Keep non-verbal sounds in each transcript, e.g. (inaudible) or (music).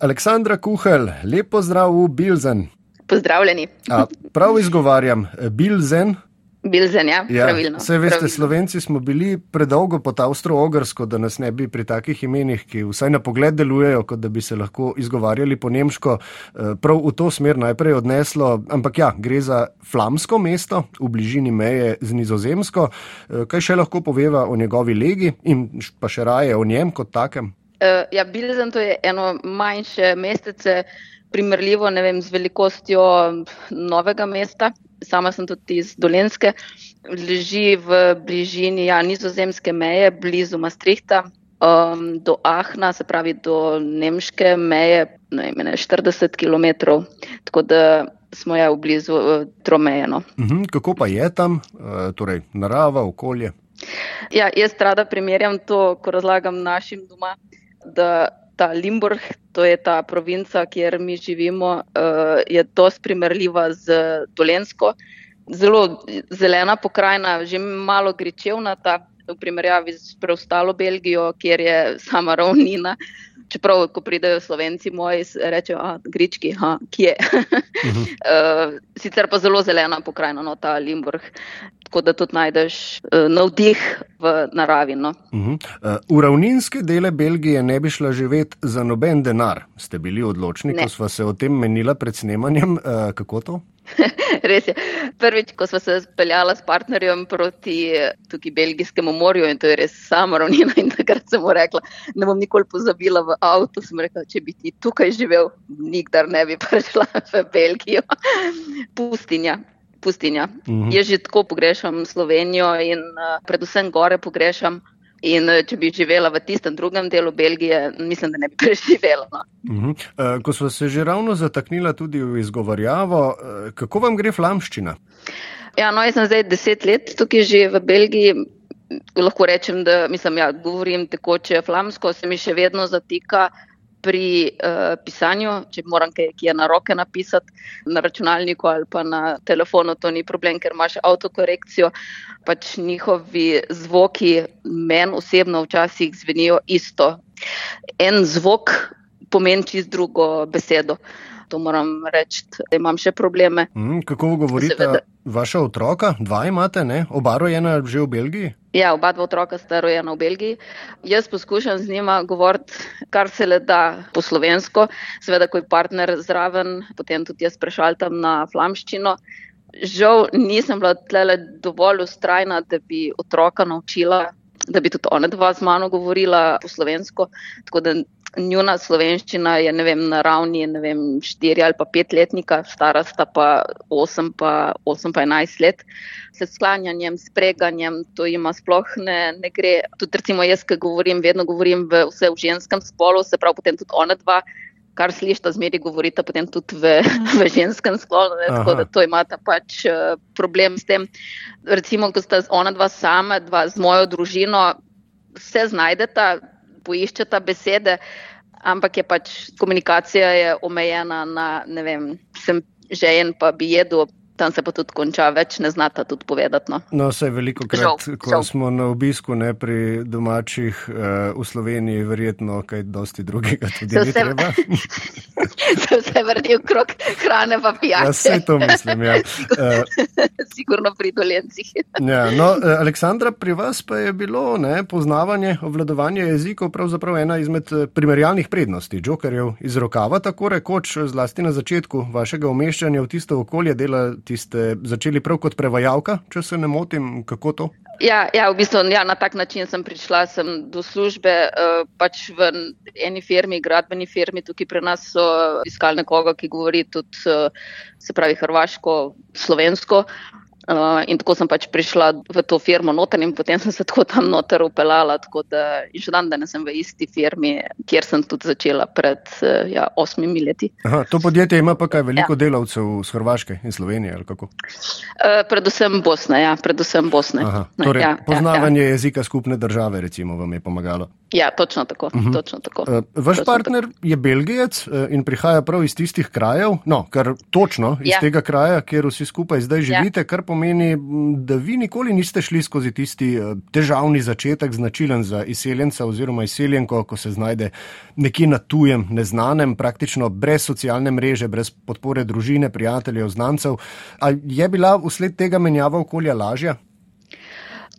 Aleksandra Kuhel, lepo zdrav v Bilzen. Pozdravljeni. A, prav izgovarjam, Bilzen. Bilzen, ja, Ja, pravilno. Vse veste, pravilno. Slovenci smo bili predolgo pod Avstro-Ogrsko, da nas ne bi pri takih imenih, ki vsaj na pogled delujejo, kot da bi se lahko izgovarjali po nemško, eh, prav v to smer najprej odneslo. Ampak ja, gre za flamsko mesto v bližini meje z Nizozemsko. Eh, Kaj še lahko poveva o njegovi legi in pa še raje o njem kot takem? Uh, ja, Bilzen to je eno manjše mestece, primerljivo ne vem, z velikostjo novega mesta. Sama sem tudi iz Dolenske, leži v bližini ja, nizozemske meje, blizu Maastrichta. Um, do Ahna, se pravi do nemške meje, ne vem, ene 40 km, tako da smo ja v blizu uh, Tromejeno. Mhm, Kako pa je tam, Eh, torej narava, okolje? Ja, jaz rada primerjam to, ko razlagam našim doma, da ta Limburg, to je ta provinca, kjer mi živimo, uh, je dosti primerljiva z Dolensko. Zelo zelena pokrajina, že malo gričevnata v primerjavi z preostalo Belgijo, kjer je sama ravnina. Čeprav, ko pridejo slovenci moji, rečejo, da grički, ha, kje. Mhm. uh, (laughs) sicer pa zelo zelena pokrajina, no, ta Limburg. Tako da tudi najdeš uh, navdih v naravi. No. Mhm. Eh, V ravninske dele Belgije ne bi šla živeti za noben denar. Ste bili odločni, Ne. ko sva se o tem menila pred snemanjem. Eh, Kako to? (laughs) Res je. Prvič, ko smo se speljala s partnerjem proti tukaj belgijskemu morju in to je res sama ravnina in takrat sem mu rekla, ne bom nikoli pozabila v avtu, sem rekla, če bi ti tukaj živel, nikdar ne bi (laughs) prišla v Belgijo. Pustinja. Pustinja. Mhm. Jaz že tako pogrešam Slovenijo in uh, predvsem gore pogrešam. In uh, če bi živela v tistem drugem delu Belgije, mislim, da ne bi (laughs) preživela. No. Mhm. Eh, Ko sva se že ravno zataknila tudi v izgovarjavo, eh, kako vam gre flamščina? Ja, no, jaz sem zdaj deset let tukaj že v Belgiji. Lahko rečem, da mislim, ja, govorim tekoče flamsko, se mi še vedno zatika pri uh, pisanju. Če moram kaj, kaj na roke napisati na računalniku ali pa na telefonu, to ni problem, ker imaš avtokorekcijo. Pač njihovi zvoki meni osebno včasih zvenijo isto. En zvok pomeni čist drugo besedo. To moram reči, da imam še probleme. Mhm, Kako govorite Seveda. vaša otroka? Dva imate, ne? oba rojena že v Belgiji? Ja, oba dva otroka sta rojena v Belgiji. Jaz poskušam z njima govoriti, kar se le da po slovensko. Seveda, ko je partner zraven, potem tudi jaz prešaltam na flamščino. Žal nisem bila tlele dovolj ustrajna, da bi otroka naučila, da bi tudi ona dva z mano govorila po slovensko. Tako da njuna slovenščina je vem, na ravni vem, štiri ali pa pet letnika, stara sta pa osem pa, osem pa enajst let. Se sklanjanjem, spreganjem, to ima sploh ne, ne gre. Tudi recimo jaz, ki govorim, vedno govorim v, vse v ženskem spolu, se pravi potem tudi ona dva, kar slišita zmeri govorita potem tudi v, v ženskem spolu, ne, tako da to imata pač eh, problem s tem. Recimo, ko sta ona dva sama, dva z mojo družino, se znajdeta, poiščeta besede, ampak je pač komunikacija je omejena na, ne vem, sem žejen, pa bi jedel, tam se pa tudi konča, več ne znata tudi povedati. No. No, vse veliko krat, Žal, ko žal. smo na obisku ne pri domačih uh, v Sloveniji, verjetno kaj dosti drugega tudi Se ni vse- treba. (laughs) se vse vrti okrog hrane pa Ja, pijače. vse to mislim. Ja. Uh, (laughs) Sigurno pri dolencih. Ja, no, eh, Aleksandra, pri vas pa je bilo ne, poznavanje, obvladovanje jezikov pravzaprav ena izmed eh, primerjalnih prednosti. Jokerjev iz rokava, tako rekoč, zlasti na začetku vašega umeščanja v tisto okolje dela, ste začeli prav kot prevajalka, če se ne motim, kako to? Ja, ja, v bistvu ja, na tak način sem prišla sem do službe. Uh, pač v eni firmi, gradbeni firmi, tukaj pri nas so iskali nekoga, ki govori tudi, uh, se pravi, hrvaško, slovensko. Uh, in tako sem pač prišla v to firmo noter in potem sem se tako tam noter upeljala. Tako da in še dan danes sem v isti firmi, kjer sem tudi začela pred uh, ja, osmimi leti. Aha, to podjetje ima pa kaj veliko ja. delavcev z Hrvaške in Slovenije, ali kako? Uh, predvsem Bosne, ja, predvsem Bosne. Aha, torej, ja, poznavanje ja, ja. jezika skupne države, recimo, vam je pomagalo. Ja, točno tako. Uh -huh. točno tako. Uh, vaš točno partner tako. je belgijec in prihaja prav iz tistih krajev, no, kar točno iz ja. Ja. tega kraja, kjer vsi skupaj zdaj živite, ja. kar pomeni, pomeni, da vi nikoli niste šli skozi tisti eh, težavni začetek, značilen za izseljenca oziroma izseljenko, ko se znajde nekje na tujem, neznanem, praktično brez socialne mreže, brez podpore družine, prijateljev, znancev. Ali je bila vsled tega menjava okolja lažja?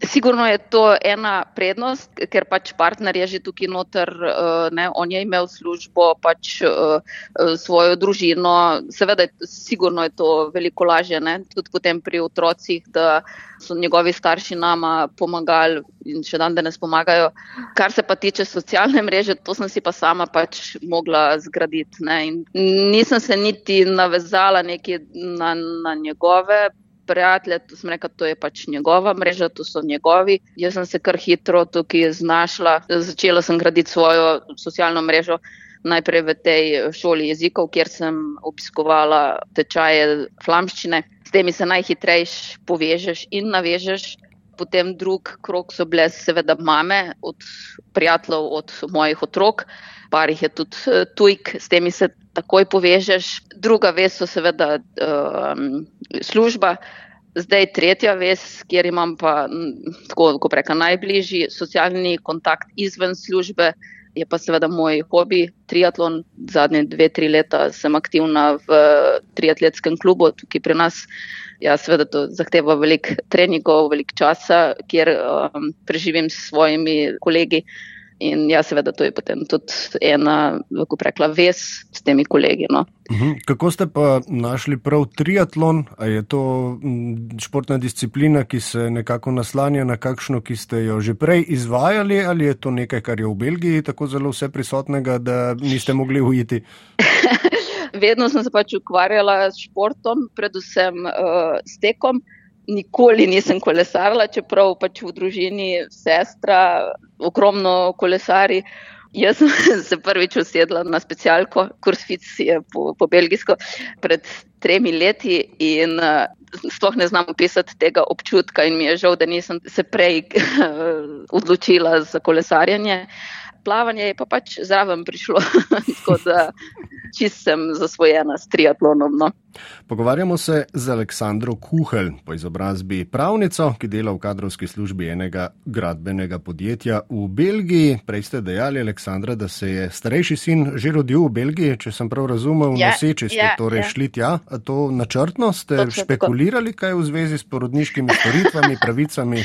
Sigurno je to ena prednost, ker pač partner je že tukaj noter, eh, ne, on je imel službo, pač eh, eh, svojo družino. Seveda, sigurno je to veliko lažje, ne, tudi potem pri otrocih, da so njegovi starši nama pomagali in še dan danes pomagajo. Kar se pa tiče socialne mreže, to sem si pa sama pač mogla zgraditi. Ne, nisem se niti navezala na, na njegove prijatelje, to sem rekla, to je pač njegova mreža, to so njegovi. Jaz sem se kar hitro tukaj znašla, začela sem graditi svojo socialno mrežo. Najprej v tej šoli jezikov, kjer sem obiskovala tečaje flamščine, s temi se najhitrejš povežeš in navežeš. Potem drug krok so bile seveda mame, od prijateljev, od mojih otrok, par jih je tudi eh, tujk, s temi se takoj povežeš. Druga vez so seveda um, služba, zdaj tretja vez, kjer imam pa tako, kot reka, najbližji socialni kontakt izven službe. Je pa seveda moj hobi, triatlon. Zadnje dve, tri leta sem aktivna v triatletskem klubu tukaj pri nas. Ja, seveda to zahteva veliko treningov, veliko časa, kjer um, preživim s svojimi kolegi. In ja, seveda, to je potem tudi ena, kako rekla, vez s temi kolegi. No. Mhm. Kako ste pa našli prav triatlon? A je to športna disciplina, ki se nekako naslanja na kakšno, ki ste jo že prej izvajali, ali je to nekaj, kar je v Belgiji tako zelo vse prisotnega, da niste mogli ujiti? (laughs) Vedno sem se pač ukvarjala s športom, predvsem uh, s tekom nikoli nisem kolesarila, čeprav pač v družini sestra ogromno kolesari. Jaz sem (laughs) se prvič usedla na specialko, kursfic je po, po belgijsko, pred tremi leti in uh, sploh ne znam opisati tega občutka in mi je žal, da nisem se prej (laughs) odločila za kolesarjanje. Plavanje je pa pač zraven prišlo, (laughs) tako da čist sem zasvojena s triatlonom. No. Pogovarjamo se z Aleksandro Kuhel, po izobrazbi pravnico, ki dela v kadrovski službi enega gradbenega podjetja v Belgiji. Prej ste dejali, Aleksandra, da se je starejši sin že rodil v Belgiji, če sem prav razumel, ja, noseči ste ja, torej ja. šli tja. A to načrtno ste Točno špekulirali, kaj v zvezi s porodniškimi storitvami, pravicami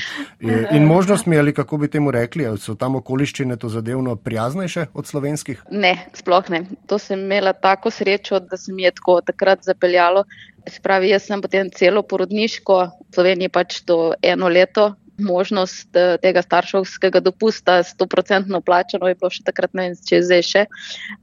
in možnostmi, ali kako bi temu rekli, ali so tam okoliščine to zadevno prijaznejše od slovenskih? Ne, sploh ne. To sem imela tako srečo, da se mi je tako takrat zapeljalo. Spravi, jaz sem potem celo porodniško, v Sloveniji pač to eno leto možnost eh, tega starševskega dopusta, sto procentno plačano, je bilo še takrat, ne vem, če zdaj še.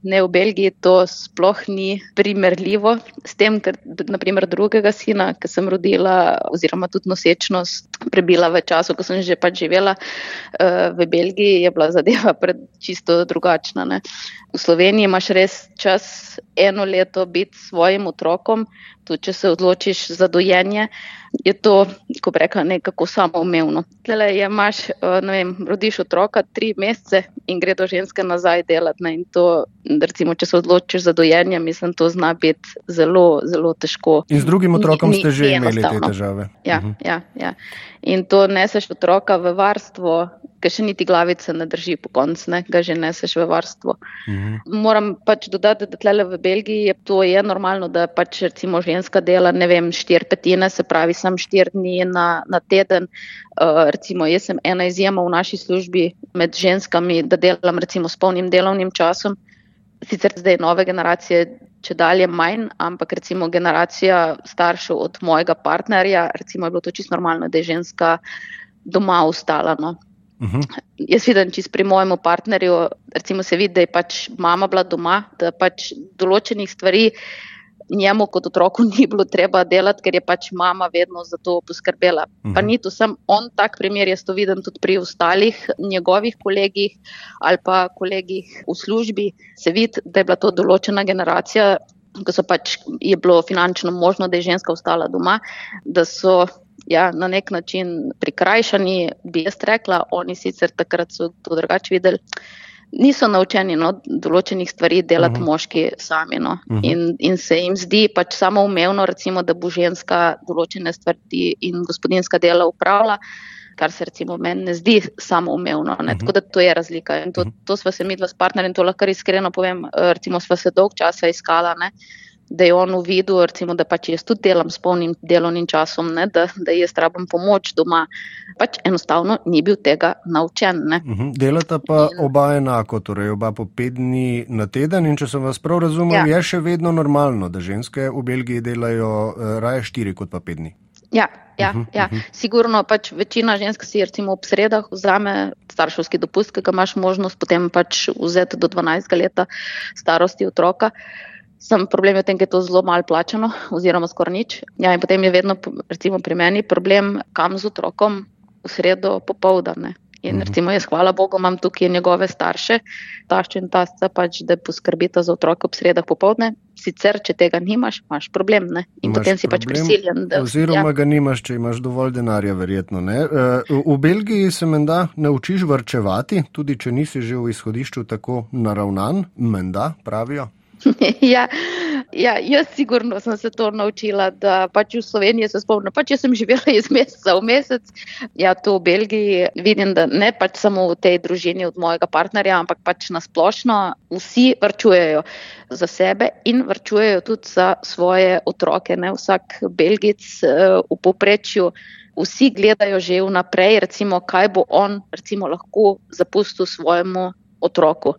Ne v Belgiji to sploh ni primerljivo s tem, ker naprimer drugega sina, ki sem rodila, oziroma tudi nosečnost prebila v času, ko sem že pač živela uh, v Belgiji, je bila zadeva (laughs) pred čisto drugačna. Ne. V Sloveniji imaš res čas eno leto biti svojim otrokom, tudi če se odločiš za dojenje je to, ko bi rekla, nekako samoumevno. Tele je imaš, eh, ne vem, rodiš otroka tri mesece in gre do ženske nazaj delati. Ne? In to, recimo, če se odločiš za dojenje, mislim, to zna biti zelo, zelo težko. In z drugim otrokom ni, ste že imeli te težave. Ja, uh mhm. -huh. ja, ja. In to neseš otroka v varstvo, ki še niti glavice ne drži po koncu, ne, ga že neseš v varstvo. Mhm. Moram pač dodati, da tle v Belgiji je to je normalno, da pač recimo ženska dela, ne vem, štir petine, se pravi, sam štir dni na, na teden. Uh, recimo, jaz sem ena izjema v naši službi med ženskami, da delam recimo s polnim delovnim časom. Sicer zdaj nove generacije, če dalje manj, ampak recimo generacija staršev od mojega partnerja, recimo je bilo to čisto normalno, da je ženska doma ostala. No. Uh mhm. -huh. Jaz vidim, če pri mojem partnerju, recimo, se vidi, da je pač mama bila doma, da pač določenih stvari njemu kot otroku (laughs) ni bilo treba delati, ker je pač mama vedno za to poskrbela. Uh -huh. Pa mhm. ni to sem on tak primer, jaz to vidim tudi pri ostalih njegovih kolegih ali pa kolegih v službi. Se vidi, da je bila to določena generacija, ko so pač je bilo finančno možno, da je ženska ostala doma, da so ja, na nek način prikrajšani, bi jaz rekla, oni sicer takrat so to drugače videli. Niso naučeni no, določenih stvari delati uh mhm. -huh. moški sami. No. Uh mhm. -huh. in, in se jim zdi pač samo umevno, recimo, da bo ženska določene stvari in gospodinska dela upravljala. Kar se recimo meni ne zdi samo umevno. Uh mhm. -huh. Tako da to je razlika. In to, to smo se mi dva s partnerjem, to lahko iskreno povem, recimo smo se dolg časa iskala. Ne da je on uvidel, recimo, da pač jaz tudi delam s polnim delovnim časom, ne, da, da jaz rabim pomoč doma. Pač enostavno ni bil tega naučen. Uh mhm. -huh. Delata pa in, oba enako, torej oba po pet dni na teden. In če sem vas prav razumel, ja. je še vedno normalno, da ženske v Belgiji delajo uh, raje štiri kot pa pet dni. Ja, ja, uh -huh, ja. Uh -huh. sigurno pač večina žensk si recimo ob sredah vzame starševski dopust, ki ga imaš možnost potem pač vzeti do 12 leta starosti otroka. Sem problem v tem, da je to zelo malo plačano, oziroma skoraj nič. Ja, in potem je vedno, recimo, pri meni problem, kam z otrokom v sredo popoldne. In mhm. recimo, jaz, hvala Bogu, imam tukaj njegove starše, tašče in tasca, pač, da poskrbite za otroke ob sredah popoldne. Sicer, če tega nimaš, imaš problem. Ne? In imaš potem si pač problem, pač prisiljen. Da, oziroma ja. ga nimaš, če imaš dovolj denarja, verjetno. Ne? Eh, v Belgiji se menda naučiš vrčevati, tudi če nisi že v izhodišču tako naravnan, menda pravijo. (laughs) ja, ja, jaz sigurno sem se to naučila, da pač v Sloveniji se spomnim. Pač jaz sem živela iz meseca v mesec, ja, to v Belgiji vidim, da ne pač samo v tej družini od mojega partnerja, ampak pač nasplošno vsi vrčujejo za sebe in vrčujejo tudi za svoje otroke. Ne? Vsak Belgic uh, v poprečju. Vsi gledajo že vnaprej, recimo, kaj bo on recimo, lahko zapustil svojemu otroku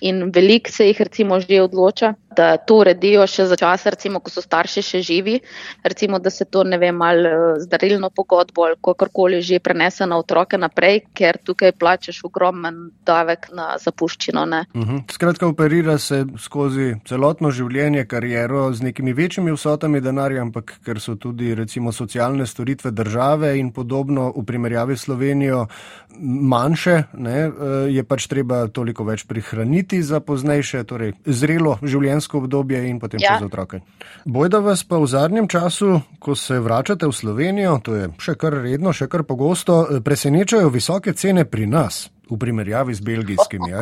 in veliko se jih recimo že odloča, da to uredijo še za čas, recimo, ko so starši še živi, recimo, da se to ne vem, ali z darilno pogodbo ali kakorkoli že prenese na otroke naprej, ker tukaj plačeš ogromen davek na zapuščino. Uh mhm. -huh. Skratka, operira se skozi celotno življenje, kariero z nekimi večjimi vsotami denarja, ampak ker so tudi recimo socialne storitve države in podobno v primerjavi s Slovenijo manjše, ne, eh, je pač treba toliko več prihraniti za poznejše, torej zrelo življenjsko obdobje in potem ja. za otroke. Bojda vas pa v zadnjem času, ko se vračate v Slovenijo, to je še kar redno, še kar pogosto, presenečajo visoke cene pri nas v primerjavi z belgijskimi.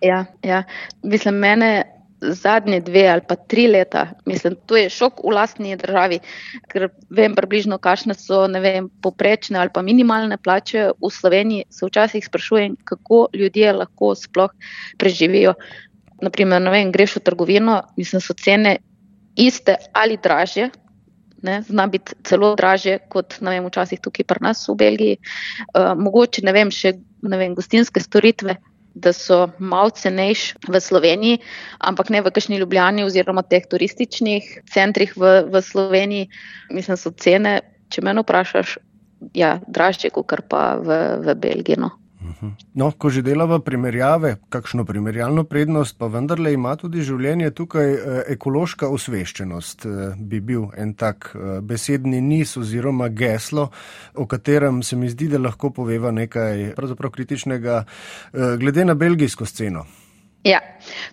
Ja, ja. Mislim, mene zadnje dve ali pa tri leta, mislim, to je šok v lastni državi, ker vem približno, kakšne so vem, poprečne ali pa minimalne plače v Sloveniji, se včasih sprašujem, kako ljudje lahko sploh preživijo naprimer, vem, greš v trgovino, mislim, so cene iste ali dražje. Ne, zna biti celo draže kot vem, včasih tukaj pri nas v Belgiji. Uh, mogoče ne vem, še ne vem, gostinske storitve, da so malo cenejše v Sloveniji, ampak ne v kakšni Ljubljani oziroma teh turističnih centrih v, v Sloveniji. Mislim, so cene, če me vprašaš, ja, dražje kot pa v, v Belgiji. No. No, ko že delava primerjave, kakšno primerjalno prednost, pa vendarle ima tudi življenje tukaj eh, ekološka osveščenost, eh, bi bil en tak eh, besedni niz oziroma geslo, o katerem se mi zdi, da lahko poveva nekaj pravzaprav kritičnega glede na belgijsko sceno. Ja,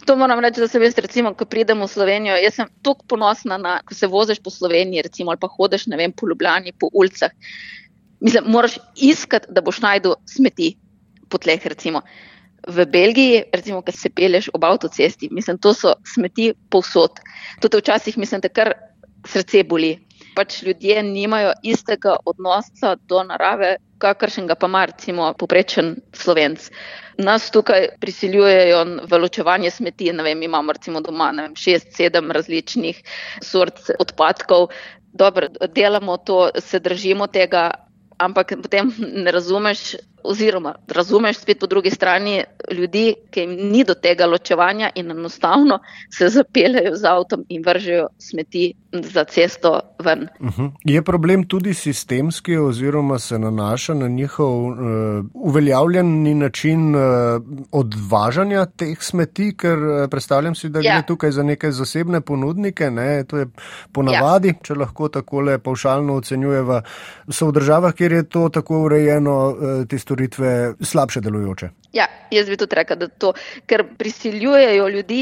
to moram reči, da se veš, recimo, ko pridem v Slovenijo, jaz sem tako ponosna, na, ko se voziš po Sloveniji, recimo, ali pa hodiš, ne vem, po Ljubljani, po ulicah. Mislim, moraš iskati, da boš najdel smeti, po tleh, recimo v Belgiji, recimo, ki se peleš ob avtocesti, mislim, to so smeti povsod. Tudi včasih mislim, da kar srce boli. Pač ljudje nimajo istega odnosa do narave, kakršnega pa ima recimo poprečen slovenc. Nas tukaj prisiljujejo v ločevanje smeti, ne vem, imamo recimo doma vem, šest, sedem različnih sort odpadkov. Dobro, delamo to, se držimo tega, ampak potem ne razumeš, oziroma razumeš spet po drugi strani ljudi, ki jim ni do tega ločevanja in enostavno se zapeljajo z avtom in vržejo smeti za cesto ven. Uh mhm. -huh. Je problem tudi sistemski, oziroma se nanaša na njihov uh, uveljavljeni način uh, odvažanja teh smeti, ker uh, predstavljam si, da ja. gre tukaj za neke zasebne ponudnike. Ne? To je ponavadi, ja. če lahko takole paušalno ocenjujeva, so v državah, kjer je to tako urejeno, uh, te storitve slabše delujoče. Ja, jaz bi tudi rekel, da to, ker prisiljujejo ljudi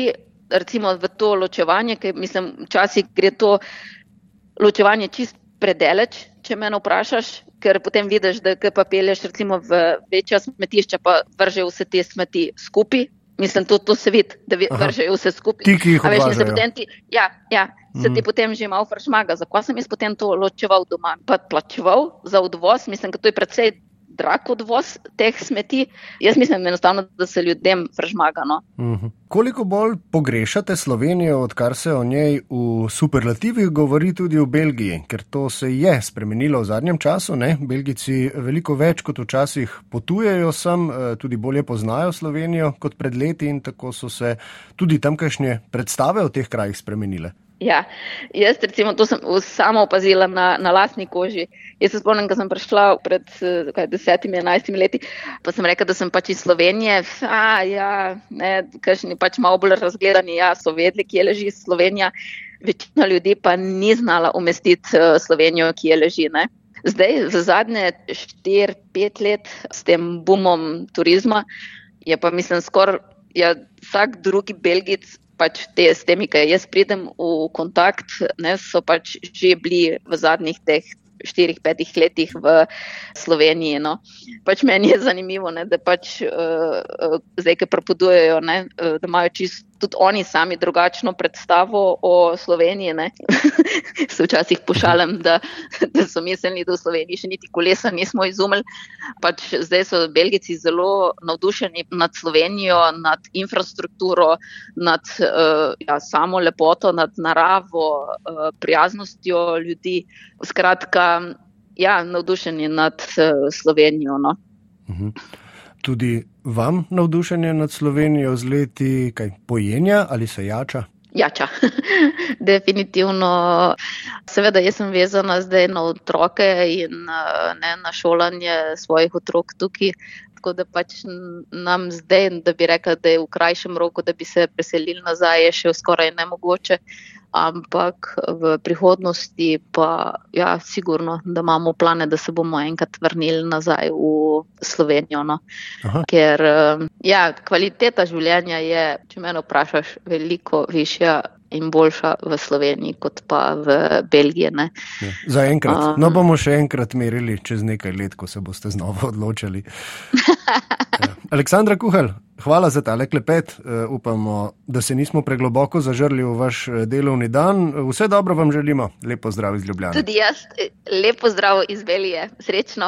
recimo v to ločevanje, ker mislim, včasih gre to ločevanje čist predeleč, če me vprašaš. ker potem vidiš, da pa pelješ recimo v večja smetišča, pa vržejo vse te smeti skupaj. Mislim, to, to se vidi, da vržejo vse skupaj. Ti, ki jih veš, ti, ja, ja, se mm. ti potem že malo fršmaga. Zakaj sem jaz potem to ločeval doma? Pa plačeval za odvoz, mislim, da to je predvsej drag odvoz teh smeti. Jaz mislim, enostavno, da se ljudem vržmagano. Mm -hmm. Koliko bolj pogrešate Slovenijo, odkar se o njej v superlativih govori tudi v Belgiji, ker to se je spremenilo v zadnjem času. Ne? Belgijci veliko več kot včasih potujejo sem, eh, tudi bolje poznajo Slovenijo kot pred leti in tako so se tudi tamkajšnje predstave o teh krajih spremenile. Ja, jaz recimo to sem sama opazila na, na lastni koži. Jaz se spomnim, ko sem prišla pred kaj, desetimi, enajstimi leti, pa sem rekla, da sem pač iz Slovenije. A, ja, ne, kažni pač malo bolj razgledani, ja, so vedeli, kje leži Slovenija. Večina ljudi pa ni znala umestiti uh, Slovenijo, kje leži. Ne. Zdaj, v zadnje 4-5 let s tem bumom turizma, je pa mislim skoraj ja, vsak drugi Belgic pač te, s temi, ki jaz pridem v ne, so pač že bili v zadnjih teh štirih, petih letih v Sloveniji. No. Pač meni je zanimivo, ne, da pač uh, zdaj, ki propodujejo, ne, uh, da imajo čisto tudi oni sami drugačno predstavo o Sloveniji. (laughs) Se včasih pošalim, da, da so mislili, da v Sloveniji še niti kolesa nismo izumili. Pač zdaj so Belgici zelo navdušeni nad Slovenijo, nad infrastrukturo, nad uh, ja, samo lepoto, nad naravo, uh, prijaznostjo ljudi. Skratka, ja, navdušeni nad uh, Slovenijo. No. Uh mhm. Tudi vam navdušenje nad Slovenijo z leti, kaj pojenja ali se jača? Jača, (laughs) definitivno. Seveda, jaz sem vezana zdaj na otroke in ne, na šolanje svojih otrok tukaj. Tako da pač nam zdaj, da bi rekla, da je v krajšem roku, da bi se preselili nazaj, je še skoraj nemogoče ampak v prihodnosti pa ja, sigurno, da imamo plane, da se bomo enkrat vrnili nazaj v Slovenijo. No. Ker ja, kvaliteta življenja je, če me vprašaš, veliko višja. In boljša v Sloveniji, kot pa v Belgiji. Ja, za enkrat. Um, no, bomo še enkrat merili čez nekaj let, ko se boste znova (laughs) odločili. ja. Aleksandra Kuhal, hvala za tale klepet. Uh, upamo, da se nismo pregloboko zažrli v vaš eh, delovni dan. Vse dobro vam želimo, lepo zdrav iz Ljubljana. Tudi jaz, lepo zdrav iz Belije, srečno.